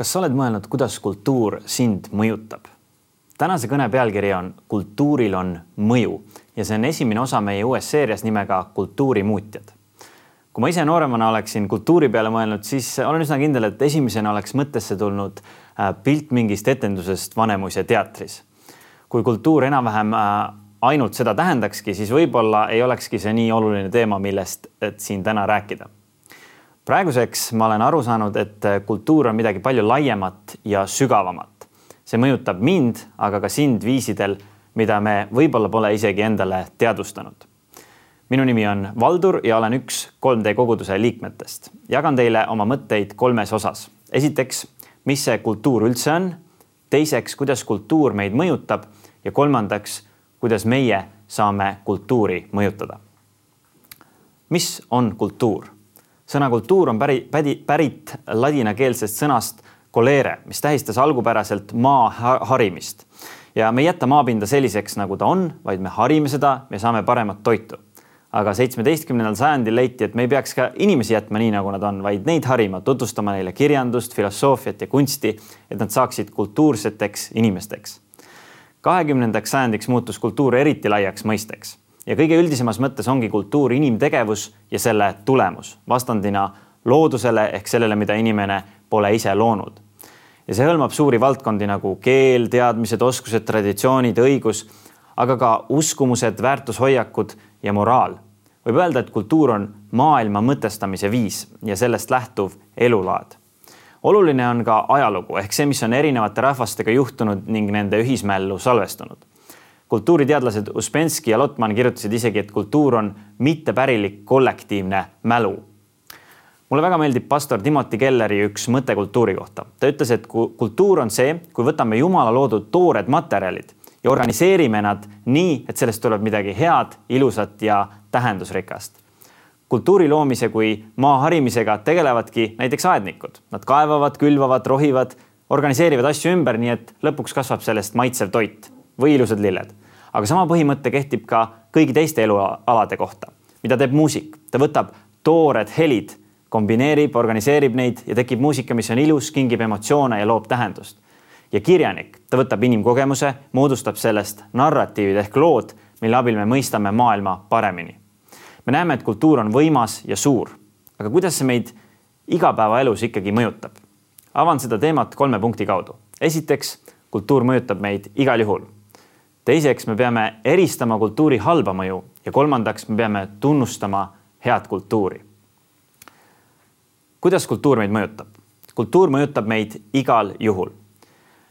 kas sa oled mõelnud, kuidas kultuur sind mõjutab? tänase kõne pealkiri on Kultuuril on mõju ja see on esimene osa meie uues seerias nimega Kultuurimuutjad. kui ma ise nooremana oleksin kultuuri peale mõelnud, siis olen üsna kindel, et esimesena oleks mõttesse tulnud äh, pilt mingist etendusest Vanemuise teatris. kui kultuur enam-vähem äh, ainult seda tähendakski, siis võib-olla ei olekski see nii oluline teema, millest siin täna rääkida praeguseks ma olen aru saanud, et kultuur on midagi palju laiemat ja sügavamat. see mõjutab mind, aga ka sind viisidel, mida me võib-olla pole isegi endale teadvustanud. minu nimi on Valdur ja olen üks 3D koguduse liikmetest. jagan teile oma mõtteid kolmes osas. esiteks, mis see kultuur üldse on. teiseks, kuidas kultuur meid mõjutab ja kolmandaks, kuidas meie saame kultuuri mõjutada. mis on kultuur? Sõna kultuur on päri, pädi, pärit ladinakeelsest sõnast colere, mis tähistas algupäraselt maa harimist. ja me ei jäta maapinda selliseks, nagu ta on, vaid me harime seda, me saame paremat toitu. aga seitsmeteistkümnendal sajandil leiti, et me ei peaks ka inimesi jätma nii, nagu nad on, vaid neid harima, tutvustama neile kirjandust, filosoofiat ja kunsti, et nad saaksid kultuurseteks inimesteks. kahekümnendaks sajandiks muutus kultuur eriti laiaks mõisteks ja kõige üldisemas mõttes ongi kultuur inimtegevus ja selle tulemus vastandina loodusele ehk sellele, mida inimene pole ise loonud. ja see hõlmab suuri valdkondi nagu keel, teadmised, oskused, traditsioonid, õigus, aga ka uskumused, väärtushoiakud ja moraal. võib öelda, et kultuur on maailma mõtestamise viis ja sellest lähtuv elulaad. oluline on ka ajalugu ehk see, mis on erinevate rahvastega juhtunud ning nende ühismällu salvestunud kultuuriteadlased Uspenski ja Lotman kirjutasid isegi, et kultuur on mittepärilik kollektiivne mälu. mulle väga meeldib pastor Timothy Kelleri üks mõte kultuuri kohta. ta ütles, et kultuur on see, kui võtame Jumala loodud toored materjalid ja organiseerime nad nii, et sellest tuleb midagi head, ilusat ja tähendusrikast. kultuuri loomise kui maa harimisega tegelevadki näiteks aednikud. Nad kaevavad, külvavad, rohivad, organiseerivad asju ümber, nii et lõpuks kasvab sellest maitsev toit või ilusad lilled. aga sama põhimõte kehtib ka kõigi teiste elualade kohta. mida teeb muusik? ta võtab toored helid, kombineerib, organiseerib neid ja tekib muusika, mis on ilus, kingib emotsioone ja loob tähendust. ja kirjanik, ta võtab inimkogemuse, moodustab sellest narratiivid ehk lood, mille abil me mõistame maailma paremini. me näeme, et kultuur on võimas ja suur, aga kuidas see meid igapäevaelus ikkagi mõjutab? avan seda teemat kolme punkti kaudu. esiteks, kultuur mõjutab meid igal juhul teiseks, me peame eristama kultuuri halba mõju ja kolmandaks, me peame tunnustama head kultuuri. kuidas kultuur meid mõjutab? kultuur mõjutab meid igal juhul.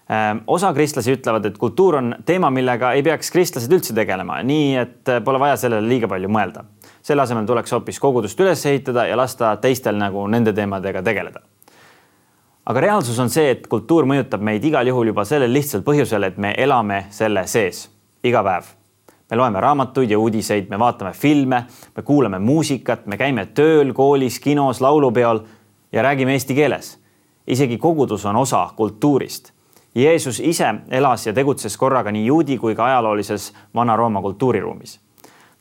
Ehm, osa kristlasi ütlevad, et kultuur on teema, millega ei peaks kristlased üldse tegelema, nii et pole vaja sellele liiga palju mõelda. selle asemel tuleks hoopis kogudust üles ehitada ja lasta teistel nagu nende teemadega tegeleda aga reaalsus on see, et kultuur mõjutab meid igal juhul juba sellel lihtsal põhjusel, et me elame selle sees iga päev. me loeme raamatuid ja uudiseid, me vaatame filme, me kuulame muusikat, me käime tööl, koolis, kinos, laulupeol ja räägime eesti keeles. isegi kogudus on osa kultuurist. Jeesus ise elas ja tegutses korraga nii juudi kui ka ajaloolises Vana-Rooma kultuuriruumis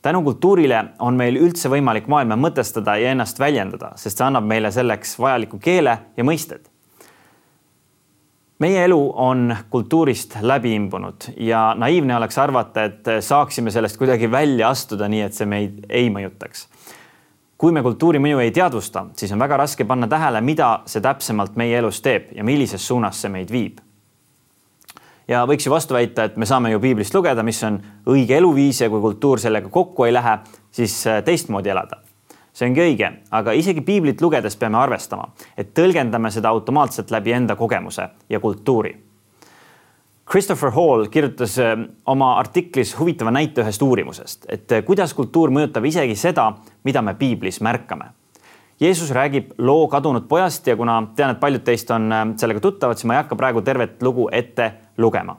tänu kultuurile on meil üldse võimalik maailma mõtestada ja ennast väljendada, sest see annab meile selleks vajaliku keele ja mõisted meie elu on kultuurist läbi imbunud ja naiivne oleks arvata, et saaksime sellest kuidagi välja astuda, nii et see meid ei mõjutaks. kui me kultuuri mõju ei teadvusta, siis on väga raske panna tähele, mida see täpsemalt meie elus teeb ja millises suunas see meid viib. ja võiks ju vastu väita, et me saame ju piiblist lugeda, mis on õige eluviis ja kui kultuur sellega kokku ei lähe, siis teistmoodi elada see ongi õige, aga isegi piiblit lugedes peame arvestama, et tõlgendame seda automaatselt läbi enda kogemuse ja kultuuri. Christopher Hall kirjutas äh, oma artiklis huvitava näite ühest uurimusest, et äh, kuidas kultuur mõjutab isegi seda, mida me piiblis märkame. Jeesus räägib loo kadunud pojast ja kuna tean, et paljud teist on äh, sellega tuttavad, siis ma ei hakka praegu tervet lugu ette lugema.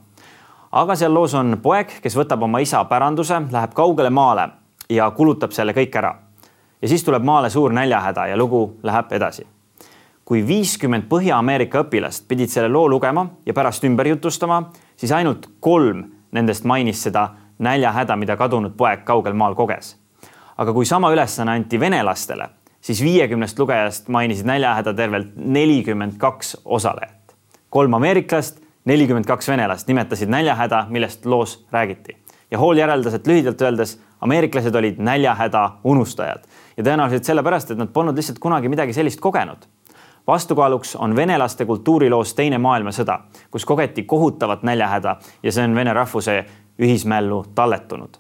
aga seal loos on poeg, kes võtab oma isa päranduse, läheb kaugele maale ja kulutab selle kõik ära ja siis tuleb maale suur näljahäda ja lugu läheb edasi. kui viiskümmend Põhja-Ameerika õpilast pidid selle loo lugema ja pärast ümber jutustama, siis ainult kolm nendest mainis seda näljahäda, mida kadunud poeg kaugel maal koges. aga kui sama ülesanne anti venelastele, siis viiekümnest lugejast mainisid näljahäda tervelt nelikümmend kaks osalejat. kolm ameeriklast, nelikümmend kaks venelast nimetasid näljahäda, millest loos räägiti. Ja Hall järeldas, et lühidalt öeldes ameeriklased olid näljahäda unustajad ja tõenäoliselt sellepärast, et nad polnud lihtsalt kunagi midagi sellist kogenud vastukaaluks on venelaste kultuuriloos Teine maailmasõda, kus kogeti kohutavat näljahäda ja see on vene rahvuse ühismällu talletunud.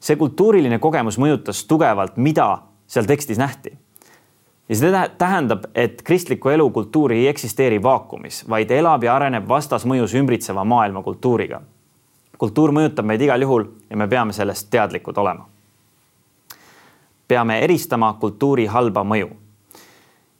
see kultuuriline kogemus mõjutas tugevalt, mida seal tekstis nähti. ja see tähendab, et kristliku elu kultuur ei eksisteeri vaakumis, vaid elab ja areneb vastasmõjus ümbritseva maailma kultuuriga. Kultuur mõjutab meid igal juhul ja me peame sellest teadlikud olema. peame eristama kultuuri halba mõju.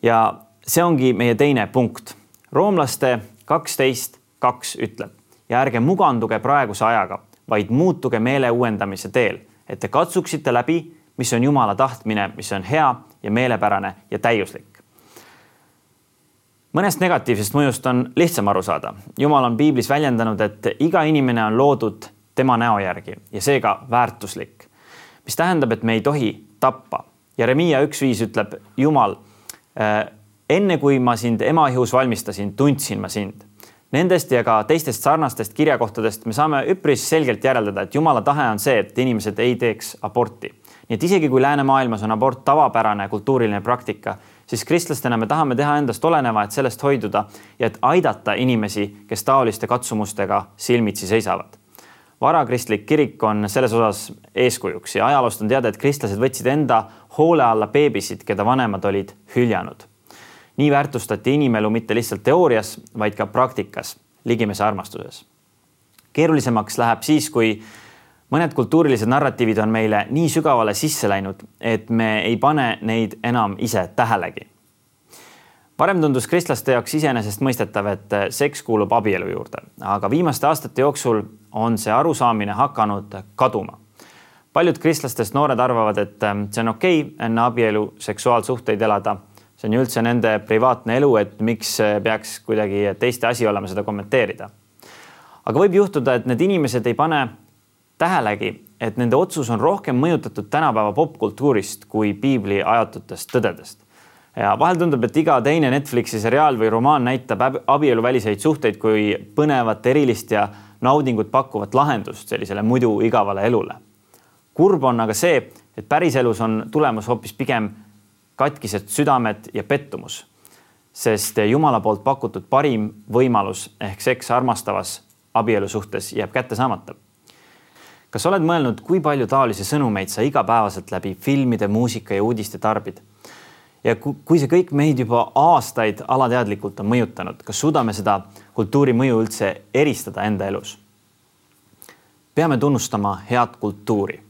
ja see ongi meie teine punkt. roomlaste kaksteist kaks ütleb ja ärge muganduge praeguse ajaga, vaid muutuge meele uuendamise teel, et te katsuksite läbi, mis on Jumala tahtmine, mis on hea ja meelepärane ja täiuslik. Mõnest negatiivsest mõjust on lihtsam aru saada. Jumal on piiblis väljendanud, et iga inimene on loodud tema näo järgi ja seega väärtuslik, mis tähendab, et me ei tohi tappa. Jeremiia üks viis ütleb, Jumal äh, enne kui ma sind ema ihus valmistasin, tundsin ma sind. Nendest ja ka teistest sarnastest kirjakohtadest me saame üpris selgelt järeldada, et Jumala tahe on see, et inimesed ei teeks aborti. nii et isegi kui läänemaailmas on abort tavapärane kultuuriline praktika, siis kristlastena me tahame teha endast oleneva, et sellest hoiduda ja et aidata inimesi, kes taoliste katsumustega silmitsi seisavad varakristlik kirik on selles osas eeskujuks ja ajaloost on teada, et kristlased võtsid enda hoole alla beebisid, keda vanemad olid hüljanud nii väärtustati inimelu mitte lihtsalt teoorias, vaid ka praktikas, ligimese armastuses. keerulisemaks läheb siis, kui mõned kultuurilised narratiivid on meile nii sügavale sisse läinud, et me ei pane neid enam ise tähelegi. varem tundus kristlaste jaoks iseenesestmõistetav, et seks kuulub abielu juurde, aga viimaste aastate jooksul on see arusaamine hakanud kaduma paljud kristlastest noored arvavad, et see on okei okay, enne abielu seksuaalsuhteid elada see on ju üldse nende privaatne elu, et miks peaks kuidagi teiste asi olema seda kommenteerida. aga võib juhtuda, et need inimesed ei pane tähelegi, et nende otsus on rohkem mõjutatud tänapäeva popkultuurist kui piibli ajatutest tõdedest. ja vahel tundub, et iga teine Netflixi seriaal või romaan näitab abieluväliseid suhteid kui põnevat, erilist ja naudingut pakkuvat lahendust sellisele muidu igavale elule. kurb on aga see, et päriselus on tulemus hoopis pigem katkised südamed ja pettumus. sest Jumala poolt pakutud parim võimalus ehk seks armastavas abielu suhtes jääb kätte saamata. Kas oled mõelnud, kui palju taolisi sõnumeid sa igapäevaselt läbi filmide, muusika ja uudiste tarbid? ja kui see kõik meid juba aastaid alateadlikult on mõjutanud, kas suudame seda kultuuri mõju üldse eristada enda elus? peame tunnustama head kultuuri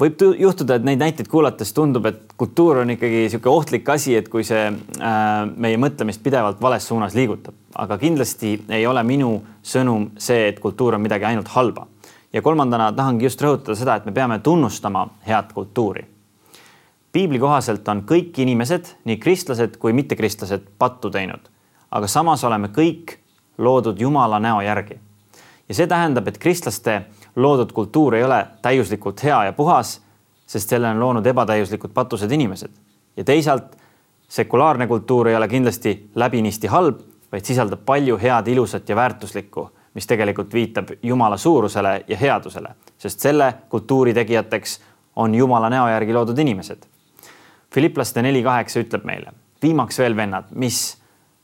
võib juhtuda, et neid näiteid kuulates tundub, et kultuur on ikkagi niisugune ohtlik asi, et kui see äh, meie mõtlemist pidevalt vales suunas liigutab, aga kindlasti ei ole minu sõnum see, et kultuur on midagi ainult halba. Ja kolmandana tahangi just rõhutada seda, et me peame tunnustama head kultuuri. piibli kohaselt on kõik inimesed, nii kristlased kui mittekristlased, pattu teinud, aga samas oleme kõik loodud Jumala näo järgi. ja see tähendab, et kristlaste loodud kultuur ei ole täiuslikult hea ja puhas, sest selle on loonud ebatäiuslikud patused inimesed. ja teisalt sekulaarne kultuur ei ole kindlasti läbinisti halb, vaid sisaldab palju head, ilusat ja väärtuslikku, mis tegelikult viitab Jumala suurusele ja headusele, sest selle kultuuri tegijateks on Jumala näo järgi loodud inimesed. Filiplaste neli kaheksa ütleb meile, viimaks veel vennad, mis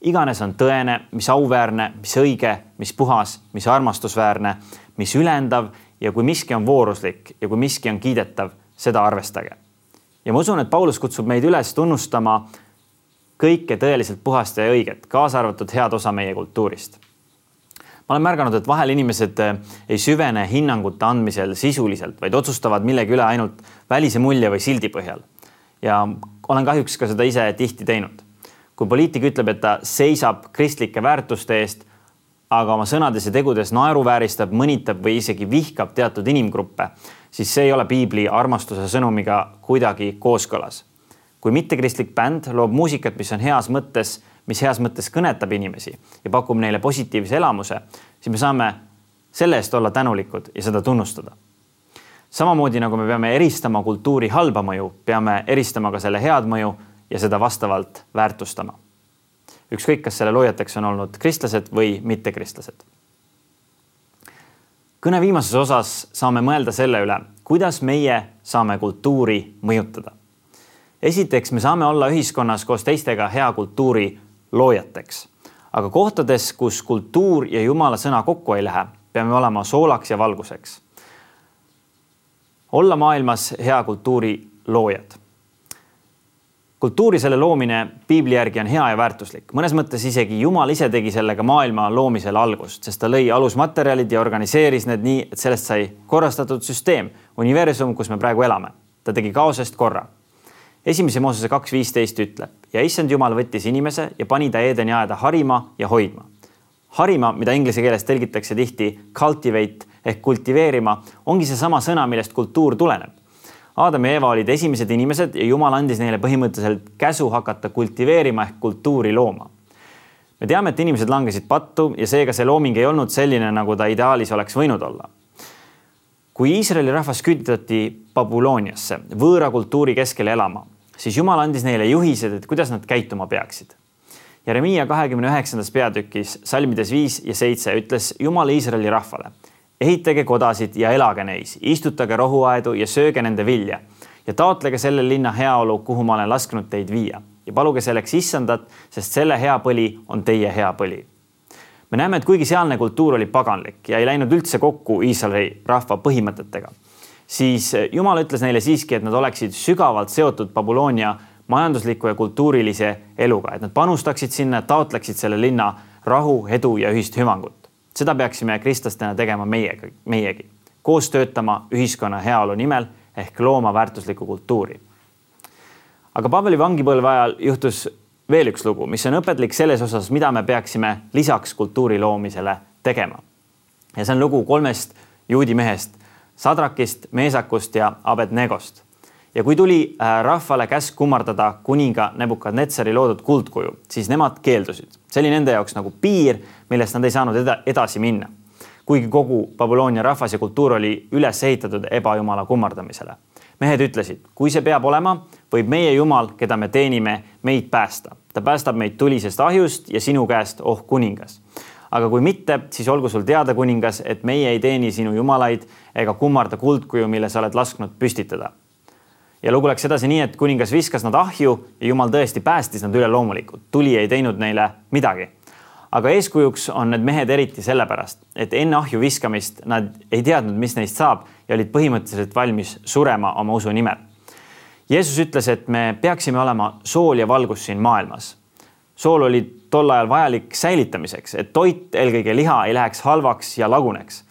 iganes on tõene, mis auväärne, mis õige, mis puhas, mis armastusväärne, mis ülendav ja kui miski on vooruslik ja kui miski on kiidetav, seda arvestage. ja ma usun, et Paulus kutsub meid üles tunnustama kõike tõeliselt puhast ja õiget, kaasa arvatud head osa meie kultuurist. Ma olen märganud, et vahel inimesed eh, ei süvene hinnangute andmisel sisuliselt, vaid otsustavad millegi üle ainult välise mulje või sildi põhjal. ja olen kahjuks ka seda ise tihti teinud. kui poliitik ütleb, et ta seisab kristlike väärtuste eest aga oma sõnades ja tegudes naeruvääristab, mõnitab või isegi vihkab teatud inimgruppe, siis see ei ole piibli armastuse sõnumiga kuidagi kooskõlas. kui mittekristlik bänd loob muusikat, mis on heas mõttes, mis heas mõttes kõnetab inimesi ja pakub neile positiivse elamuse, siis me saame selle eest olla tänulikud ja seda tunnustada. samamoodi nagu me peame eristama kultuuri halba mõju, peame eristama ka selle head mõju ja seda vastavalt väärtustama ükskõik, kas selle loojateks on olnud kristlased või mittekristlased. kõne viimases osas saame mõelda selle üle, kuidas meie saame kultuuri mõjutada. esiteks, me saame olla ühiskonnas koos teistega hea kultuuri loojateks, aga kohtades, kus kultuur ja jumala sõna kokku ei lähe, peame olema soolaks ja valguseks. olla maailmas hea kultuuri loojad kultuuri selle loomine piibli järgi on hea ja väärtuslik, mõnes mõttes isegi Jumal ise tegi sellega maailma loomisel algust, sest ta lõi alusmaterjalid ja organiseeris need nii, et sellest sai korrastatud süsteem, universum, kus me praegu elame. ta tegi kaosest korra. Esimese Moosese kaks viisteist ütleb ja issand Jumal võttis inimese ja pani ta Eedeni aeda harima ja hoidma. harima, mida inglise keeles tõlgitakse tihti cultivate ehk kultiveerima, ongi seesama sõna, millest kultuur tuleneb Aadam ja Eeva olid esimesed inimesed ja Jumal andis neile põhimõtteliselt käsu hakata kultiveerima ehk kultuuri looma. me teame, et inimesed langesid pattu ja seega see looming ei olnud selline, nagu ta ideaalis oleks võinud olla. kui Iisraeli rahvas küüditati Babyloniasse võõra kultuuri keskele elama, siis Jumal andis neile juhised, et kuidas nad käituma peaksid. Jeremiia kahekümne üheksandas peatükis salmides viis ja seitse ütles Jumal Iisraeli rahvale ehitage kodasid ja elage neis, istutage rohuaedu ja sööge nende vilja ja taotlege selle linna heaolu, kuhu ma olen lasknud teid viia ja paluge selleks issandat, sest selle hea põli on teie hea põli. me näeme, et kuigi sealne kultuur oli paganlik ja ei läinud üldse kokku Iisraeli rahva põhimõtetega, siis Jumal ütles neile siiski, et nad oleksid sügavalt seotud Babyloonia majandusliku ja kultuurilise eluga, et nad panustaksid sinna, taotleksid selle linna rahu, edu ja ühist hüvangut seda peaksime kristlastena tegema meiega, meiegi, koos töötama ühiskonna heaolu nimel ehk looma väärtuslikku kultuuri. aga Paveli vangipõlve ajal juhtus veel üks lugu, mis on õpetlik selles osas, mida me peaksime lisaks kultuuri loomisele tegema. ja see on lugu kolmest juudi mehest, Sadrakist, Meesakust ja Abednegost ja kui tuli äh, rahvale käsk kummardada kuninga Nebukadnetsari loodud kuldkuju, siis nemad keeldusid. see oli nende jaoks nagu piir, millest nad ei saanud eda edasi minna. kuigi kogu Babyloonia rahvas ja kultuur oli üles ehitatud ebajumala kummardamisele. mehed ütlesid, kui see peab olema, võib meie jumal, keda me teenime, meid päästa. ta päästab meid tulisest ahjust ja sinu käest, oh kuningas aga kui mitte, siis olgu sul teada, kuningas, et meie ei teeni sinu jumalaid ega kummarda kuldkuju, mille sa oled lasknud püstitada ja lugu läks edasi nii, et kuningas viskas nad ahju ja jumal tõesti päästis nad üleloomulikult, tuli ei teinud neile midagi. aga eeskujuks on need mehed eriti sellepärast, et enne ahju viskamist nad ei teadnud, mis neist saab ja olid põhimõtteliselt valmis surema oma usu nimel. Jeesus ütles, et me peaksime olema sool ja valgus siin maailmas. Sool oli tol ajal vajalik säilitamiseks, et toit, eelkõige liha, ei läheks halvaks ja laguneks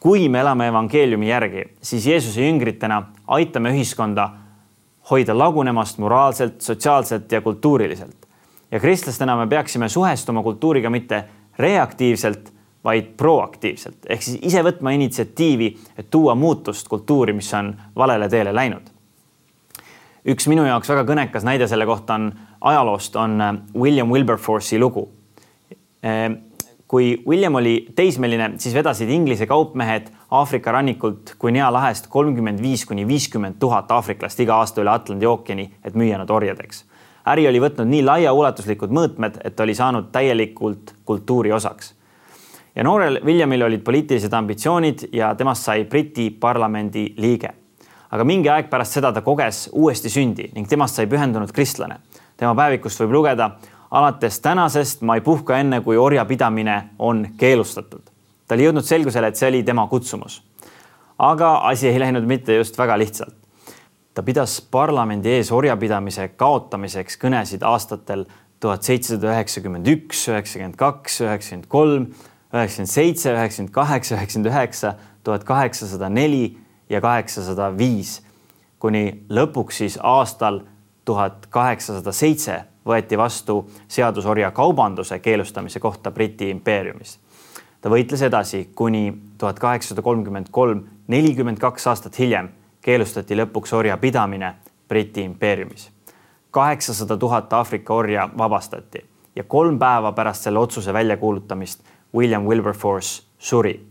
kui me elame evangeeliumi järgi, siis Jeesuse jüngritena aitame ühiskonda hoida lagunemast moraalselt, sotsiaalselt ja kultuuriliselt. ja kristlastena me peaksime suhestuma kultuuriga mitte reaktiivselt, vaid proaktiivselt ehk siis ise võtma initsiatiivi, et tuua muutust kultuuri, mis on valele teele läinud. üks minu jaoks väga kõnekas näide selle kohta on ajaloost on William Wilberforce'i lugu kui William oli teismeline, siis vedasid Inglise kaupmehed Aafrika rannikult Guinea lahest kolmkümmend viis kuni viiskümmend tuhat aafriklast iga aasta üle Atlandi ookeani, et müüa nad orjadeks. äri oli võtnud nii laiaulatuslikud mõõtmed, et oli saanud täielikult kultuuri osaks. ja noorel Williamil olid poliitilised ambitsioonid ja temast sai Briti parlamendi liige. aga mingi aeg pärast seda ta koges uuesti sündi ning temast sai pühendunud kristlane. Tema päevikust võib lugeda alates tänasest ma ei puhka enne, kui orjapidamine on keelustatud. ta oli jõudnud selgusele, et see oli tema kutsumus. aga asi ei läinud mitte just väga lihtsalt. ta pidas parlamendi ees orjapidamise kaotamiseks kõnesid aastatel tuhat seitsesada üheksakümmend üks, üheksakümmend kaks, üheksakümmend kolm, üheksakümmend seitse, üheksakümmend kaheksa, üheksakümmend üheksa, tuhat kaheksasada neli ja kaheksasada viis kuni lõpuks siis aastal tuhat kaheksasada seitse võeti vastu seadus orjakaubanduse keelustamise kohta Briti impeeriumis. ta võitles edasi kuni tuhat kaheksasada kolmkümmend kolm, nelikümmend kaks aastat hiljem keelustati lõpuks orjapidamine Briti impeeriumis. kaheksasada tuhat Aafrika orja vabastati ja kolm päeva pärast selle otsuse väljakuulutamist William Wilberforce suri.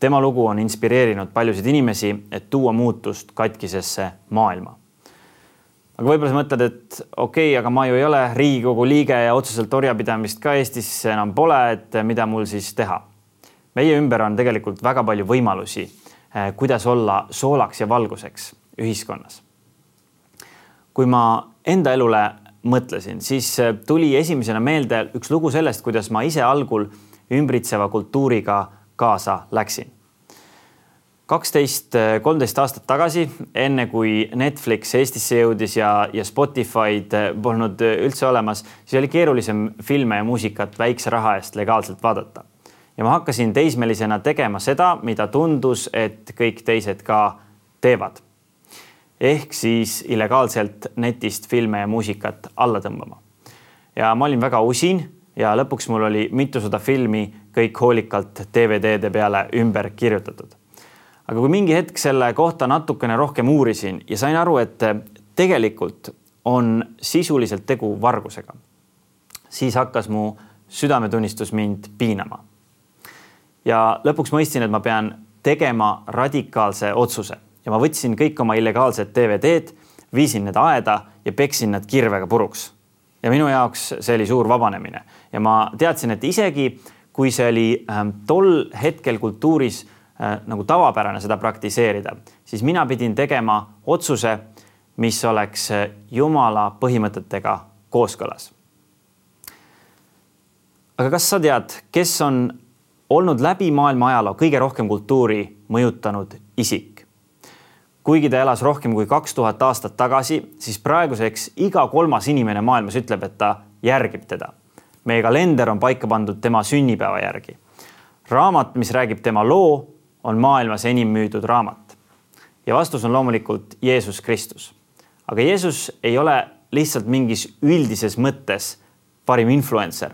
tema lugu on inspireerinud paljusid inimesi, et tuua muutust katkisesse maailma aga võib-olla sa mõtled, et okei okay,, aga ma ju ei ole Riigikogu liige ja otseselt orjapidamist ka Eestis enam pole, et mida mul siis teha. meie ümber on tegelikult väga palju võimalusi, eh, kuidas olla soolaks ja valguseks ühiskonnas. kui ma enda elule mõtlesin, siis eh, tuli esimesena meelde üks lugu sellest, kuidas ma ise algul ümbritseva kultuuriga kaasa läksin kaksteist, kolmteist aastat tagasi, enne kui Netflix Eestisse jõudis ja, ja Spotify'd polnud üldse olemas, siis oli keerulisem filme ja muusikat väikse raha eest legaalselt vaadata. ja ma hakkasin teismelisena tegema seda, mida tundus, et kõik teised ka teevad. ehk siis illegaalselt netist filme ja muusikat alla tõmbama. ja ma olin väga usin ja lõpuks mul oli mitusada filmi kõik hoolikalt DVD-de peale ümber kirjutatud aga kui mingi hetk selle kohta natukene rohkem uurisin ja sain aru, et tegelikult on sisuliselt tegu vargusega, siis hakkas mu südametunnistus mind piinama. ja lõpuks mõistsin, et ma pean tegema radikaalse otsuse ja ma võtsin kõik oma illegaalsed DVD-d, viisin need aeda ja peksin nad kirvega puruks. ja minu jaoks see oli suur vabanemine ja ma teadsin, et isegi kui see oli ähm, tol hetkel kultuuris nagu tavapärane seda praktiseerida, siis mina pidin tegema otsuse, mis oleks äh, Jumala põhimõtetega kooskõlas. aga kas sa tead, kes on olnud läbi maailma ajaloo kõige rohkem kultuuri mõjutanud isik? kuigi ta elas rohkem kui kaks tuhat aastat tagasi, siis praeguseks iga kolmas inimene maailmas ütleb, et ta järgib teda. meie kalender on paika pandud tema sünnipäeva järgi. raamat, mis räägib tema loo, on maailmas enim müüdud raamat? ja vastus on loomulikult Jeesus Kristus. aga Jeesus ei ole lihtsalt mingis üldises mõttes parim influencer.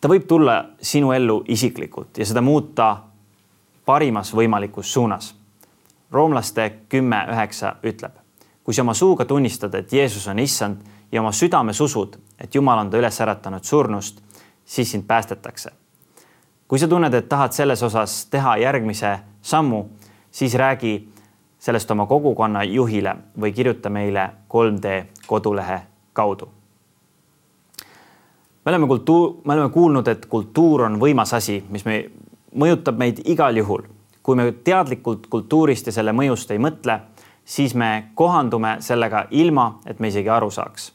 ta võib tulla sinu ellu isiklikult ja seda muuta parimas võimalikus suunas. roomlaste kümme üheksa ütleb, kui sa oma suuga tunnistad, et Jeesus on issand ja oma südames usud, et Jumal on ta üles äratanud surnust, siis sind päästetakse kui sa tunned, et tahad selles osas teha järgmise sammu, siis räägi sellest oma kogukonna juhile või kirjuta meile 3D kodulehe kaudu. me oleme kultuur, me oleme kuulnud, et kultuur on võimas asi, mis me, mõjutab meid igal juhul. kui me teadlikult kultuurist ja selle mõjust ei mõtle, siis me kohandume sellega ilma, et me isegi aru saaks.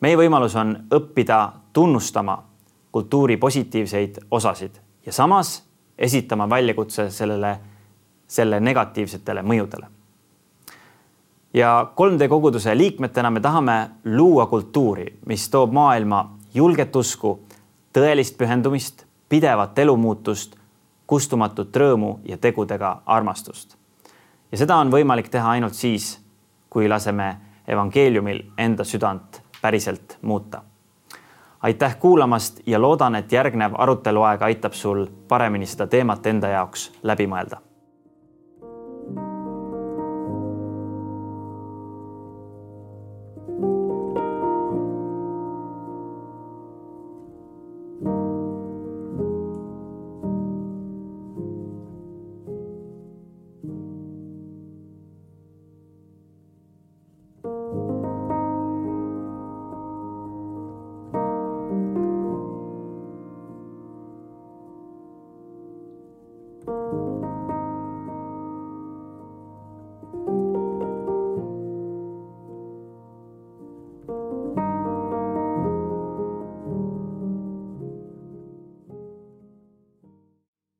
meie võimalus on õppida tunnustama kultuuri positiivseid osasid ja samas esitama väljakutse sellele, selle negatiivsetele mõjudele. ja 3D koguduse liikmetena me tahame luua kultuuri, mis toob maailma julget usku, tõelist pühendumist, pidevat elumuutust, kustumatut rõõmu ja tegudega armastust. ja seda on võimalik teha ainult siis, kui laseme evangeeliumil enda südant päriselt muuta aitäh kuulamast ja loodan, et järgnev aruteluaeg aitab sul paremini seda teemat enda jaoks läbi mõelda